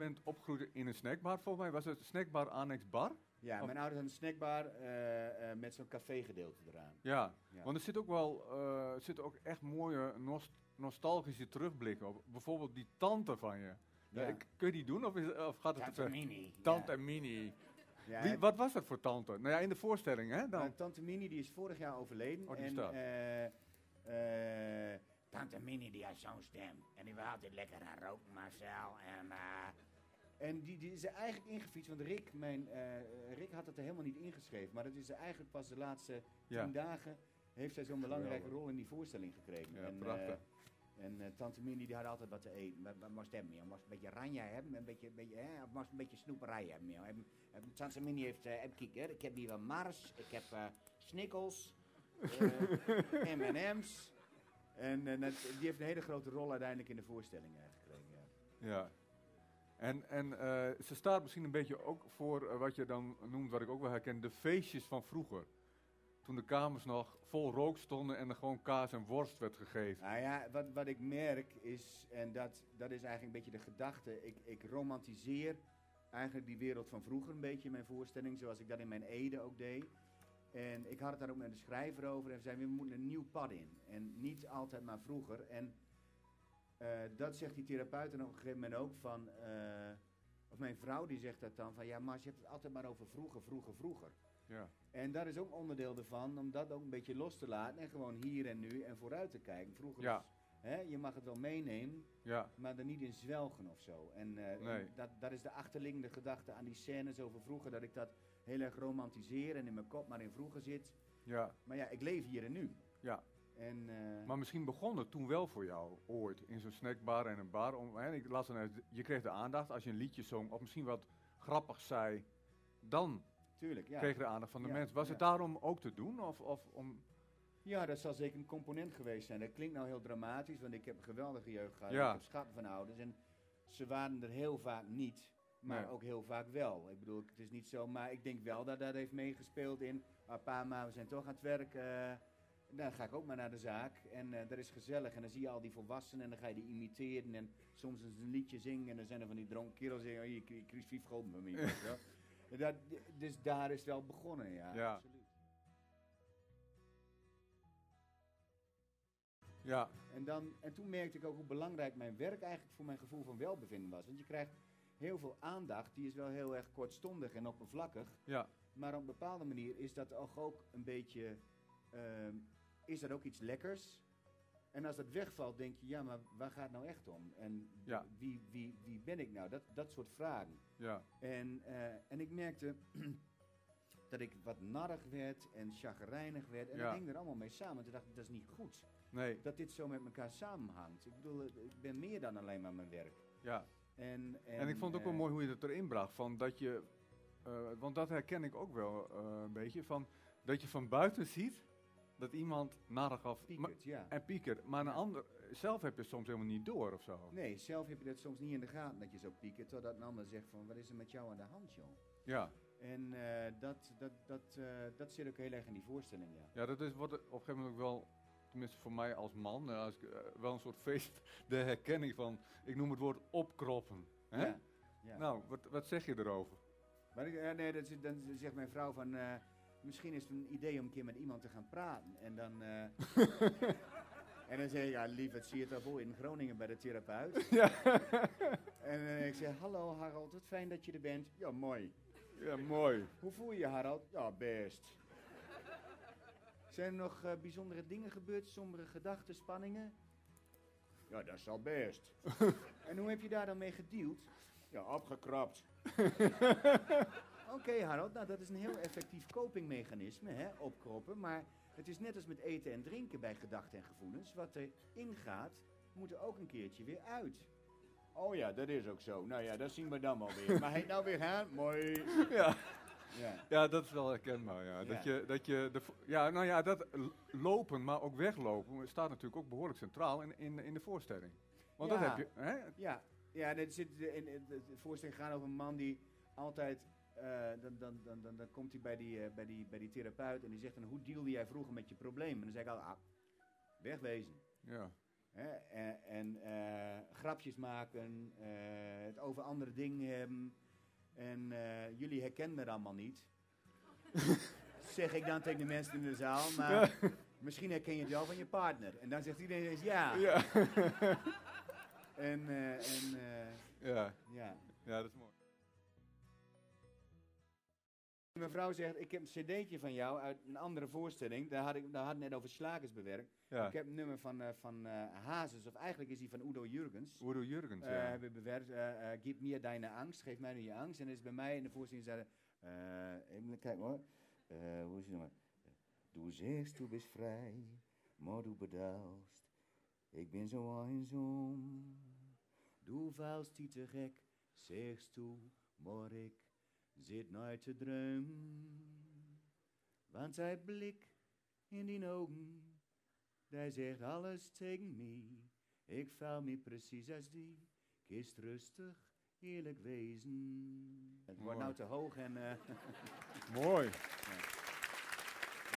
bent opgegroeid in een snackbar. Volgens mij was het snackbar annex bar. Ja, mijn ouders hadden een snackbar eh, eh, met zo'n cafégedeelte eraan. Ja, Ja. want er zit ook wel eh, er zitten ook echt mooie nost- nostalgische terugblikken op. Bijvoorbeeld die tante van je. Ja. Eh, kun je die doen of, is, of gaat het te Tante? Mini. Tante ja. Mini. Ja, wat was dat voor tante? Nou ja, in de voorstelling, hè? Dan. Nou, Tante Mini die is vorig jaar overleden. Oh, die en, eh, eh, Tante Mini die had zo'n stem. En die wil altijd lekker aan roken, Marcel. En, eh, en die, die is er eigenlijk ingefietst. Want Rick, mijn, eh, Rick had het er helemaal niet ingeschreven. Maar dat is er eigenlijk pas de laatste Ja. tien dagen... heeft zij zo'n belangrijke rol in die voorstelling gekregen. Ja, en, prachtig. eh, en eh, Tante Mini die had altijd wat te eten. Wat, moest hebben? joh? Moest een beetje ranja hebben, een beetje, beetje, hè? of moest een beetje snoeperij hebben. joh? Hebben- hebben- Tante Mini heeft, heb, kijk, hè, ik heb hier wel Mars, ik heb Snickels, M&M's. En die heeft een hele grote rol uiteindelijk in de voorstelling gekregen. Ja. Ja. En, en eh, ze staat misschien een beetje ook voor eh, wat je dan noemt, wat ik ook wel herken, de feestjes van vroeger. Toen de kamers nog vol rook stonden en er gewoon kaas en worst werd gegeven. Nou ja, wat, wat ik merk is, en dat, dat is eigenlijk een beetje de gedachte, ik, ik romantiseer eigenlijk die wereld van vroeger een beetje in mijn voorstelling, zoals ik dat in mijn Ede ook deed. En ik had het daar ook met de schrijver over en zeiden, we moeten een nieuw pad in. En niet altijd maar vroeger. En eh, dat zegt die therapeut dan op een gegeven moment ook van, eh, of mijn vrouw die zegt dat dan, van ja maar je hebt het altijd maar over vroeger, vroeger, vroeger. Ja. En dat is ook onderdeel ervan, om dat ook een beetje los te laten en gewoon hier en nu en vooruit te kijken. Vroeger Ja. was, hè, je mag het wel meenemen, Ja. maar er niet in zwelgen of zo. En, eh, Nee. en dat, dat is de achterliggende gedachte aan die scènes over vroeger, dat ik dat heel erg romantiseer en in mijn kop maar in vroeger zit. Ja. Maar ja, ik leef hier en nu. Ja. Maar misschien begon het toen wel voor jou, ooit, in zo'n snackbar en een bar. Om, hè, ik las dan uit, je kreeg de aandacht als je een liedje zong of misschien wat grappig zei. Dan tuurlijk, ja. kreeg je de aandacht van de Ja, mensen. Was het daarom ook te doen? Of, of om, Ja, dat zal zeker een component geweest zijn. Dat klinkt nou heel dramatisch, want ik heb een geweldige jeugd gehad. Ja. Ik heb schatten van ouders en ze waren er heel vaak niet, maar Nee. ook heel vaak wel. Ik bedoel, het is niet zo, maar ik denk wel dat dat heeft meegespeeld in, ah, pa, maar we zijn toch aan het werk. eh, dan ga ik ook maar naar de zaak en eh, dat is gezellig. En dan zie je al die volwassenen en dan ga je die imiteren en soms een liedje zingen en dan zijn er van die dronken kerels die zeggen, oh, je Chris Vief me. wel. Dat, dus daar is het wel begonnen, ja. Ja. Absoluut. ja, En, dan, en toen merkte ik ook hoe belangrijk mijn werk eigenlijk voor mijn gevoel van welbevinden was. Want je krijgt heel veel aandacht, die is wel heel erg kortstondig en oppervlakkig. ja, Maar op een bepaalde manier is dat ook, ook een beetje, ehm, is dat ook iets lekkers. En als dat wegvalt, denk je, ja, maar waar gaat het nou echt om? En Ja. wie, wie, wie ben ik nou? Dat, dat soort vragen. ja, En, eh, en ik merkte dat ik wat narrig werd en chagrijnig werd. En Ja. dat hing er allemaal mee samen. Toen dacht ik, dat is niet goed nee, dat dit zo met elkaar samenhangt. Ik bedoel, eh, ik ben meer dan alleen maar mijn werk. ja. En, en, En ik vond het ook wel eh, mooi hoe je het erin bracht. Van dat je, want dat herken ik ook wel een beetje. Van dat je van buiten ziet dat iemand narig af piekert, ja. en piekert. Maar een ander, zelf heb je het soms helemaal niet door of zo. Nee, zelf heb je dat soms niet in de gaten dat je zo piekert. Totdat een ander zegt van, wat is er met jou aan de hand, joh? Ja, En eh, dat, dat, dat, eh, dat zit ook heel erg in die voorstelling, ja. ja dat is wat op een gegeven moment ook wel, tenminste voor mij als man, eh, als ik, wel een soort feest, de herkenning van, ik noem het woord opkroppen. Hè? Ja, ja. Nou, wat, wat zeg je erover? Maar ik, nee, dat, dan zegt mijn vrouw van, misschien is het een idee om een keer met iemand te gaan praten. En dan, eh, en dan zeg ik, ja lief, het zie je toch wel in Groningen bij de therapeut. Ja. En eh, ik zeg, hallo Harold, wat fijn dat je er bent. Ja, mooi. Ja, mooi. Hoe voel je je, Harald? Ja, best. Zijn er nog eh, bijzondere dingen gebeurd? Sombere gedachten, spanningen? Ja, dat is al best. en hoe heb je daar dan mee gedeeld? Ja, opgekrapt. Oké, Harold, nou dat is een heel effectief copingmechanisme, hè, opkroppen. Maar het is net als met eten en drinken bij gedachten en gevoelens. Wat er ingaat, moet er ook een keertje weer uit. Oh ja, dat is ook zo. Nou ja, dat zien we dan wel weer. Maar hij nou weer gaan? Mooi. Ja. Ja. Ja, dat is wel herkenbaar. Ja. Dat Ja. je, dat je de, ja, nou ja, dat lopen, maar ook weglopen, staat natuurlijk ook behoorlijk centraal in, in, in de voorstelling. Want dat heb je, hè? Ja, ja dit zit in, in, in de voorstelling gaat over een man die altijd. Eh, dan, dan, dan, dan, dan komt hij bij die, eh, bij, die, bij die therapeut en die zegt dan: Hoe dealde jij vroeger met je problemen? En dan zeg ik al: ah, wegwezen. Ja. Hè, en en eh, grapjes maken, eh, het over andere dingen hebben. En eh, jullie herkennen het allemaal niet. zeg ik dan tegen de mensen in de zaal. Maar misschien herken je het wel van je partner. En dan zegt iedereen eens ja. Ja. En, eh, en eh, ja. ja. ja, dat is mooi. Mevrouw zegt, ik heb een cd'tje van jou uit een andere voorstelling. Daar had ik daar had net over slagers bewerkt. Ja. Ik heb een nummer van, eh van eh, Hazes, of eigenlijk is die van Udo Jurgens. Udo Jurgens, Eh ja. hebben we bewerkt. Gib mir deine angst, geef mij nu je angst. En dat is bij mij in de voorstelling zeiden, even kijken hoor. Hoe is het nou? Du zegt, du bist vrij, maar du bedaust. Ik ben zo eenzaam. Du valt die te gek, zegst du, maar ik zit nooit te dromen. Want zij blik in die ogen, hij zegt alles tegen mij. Ik val me precies als die, kist rustig, eerlijk wezen. Het wordt nou te hoog en... eh, Mooi.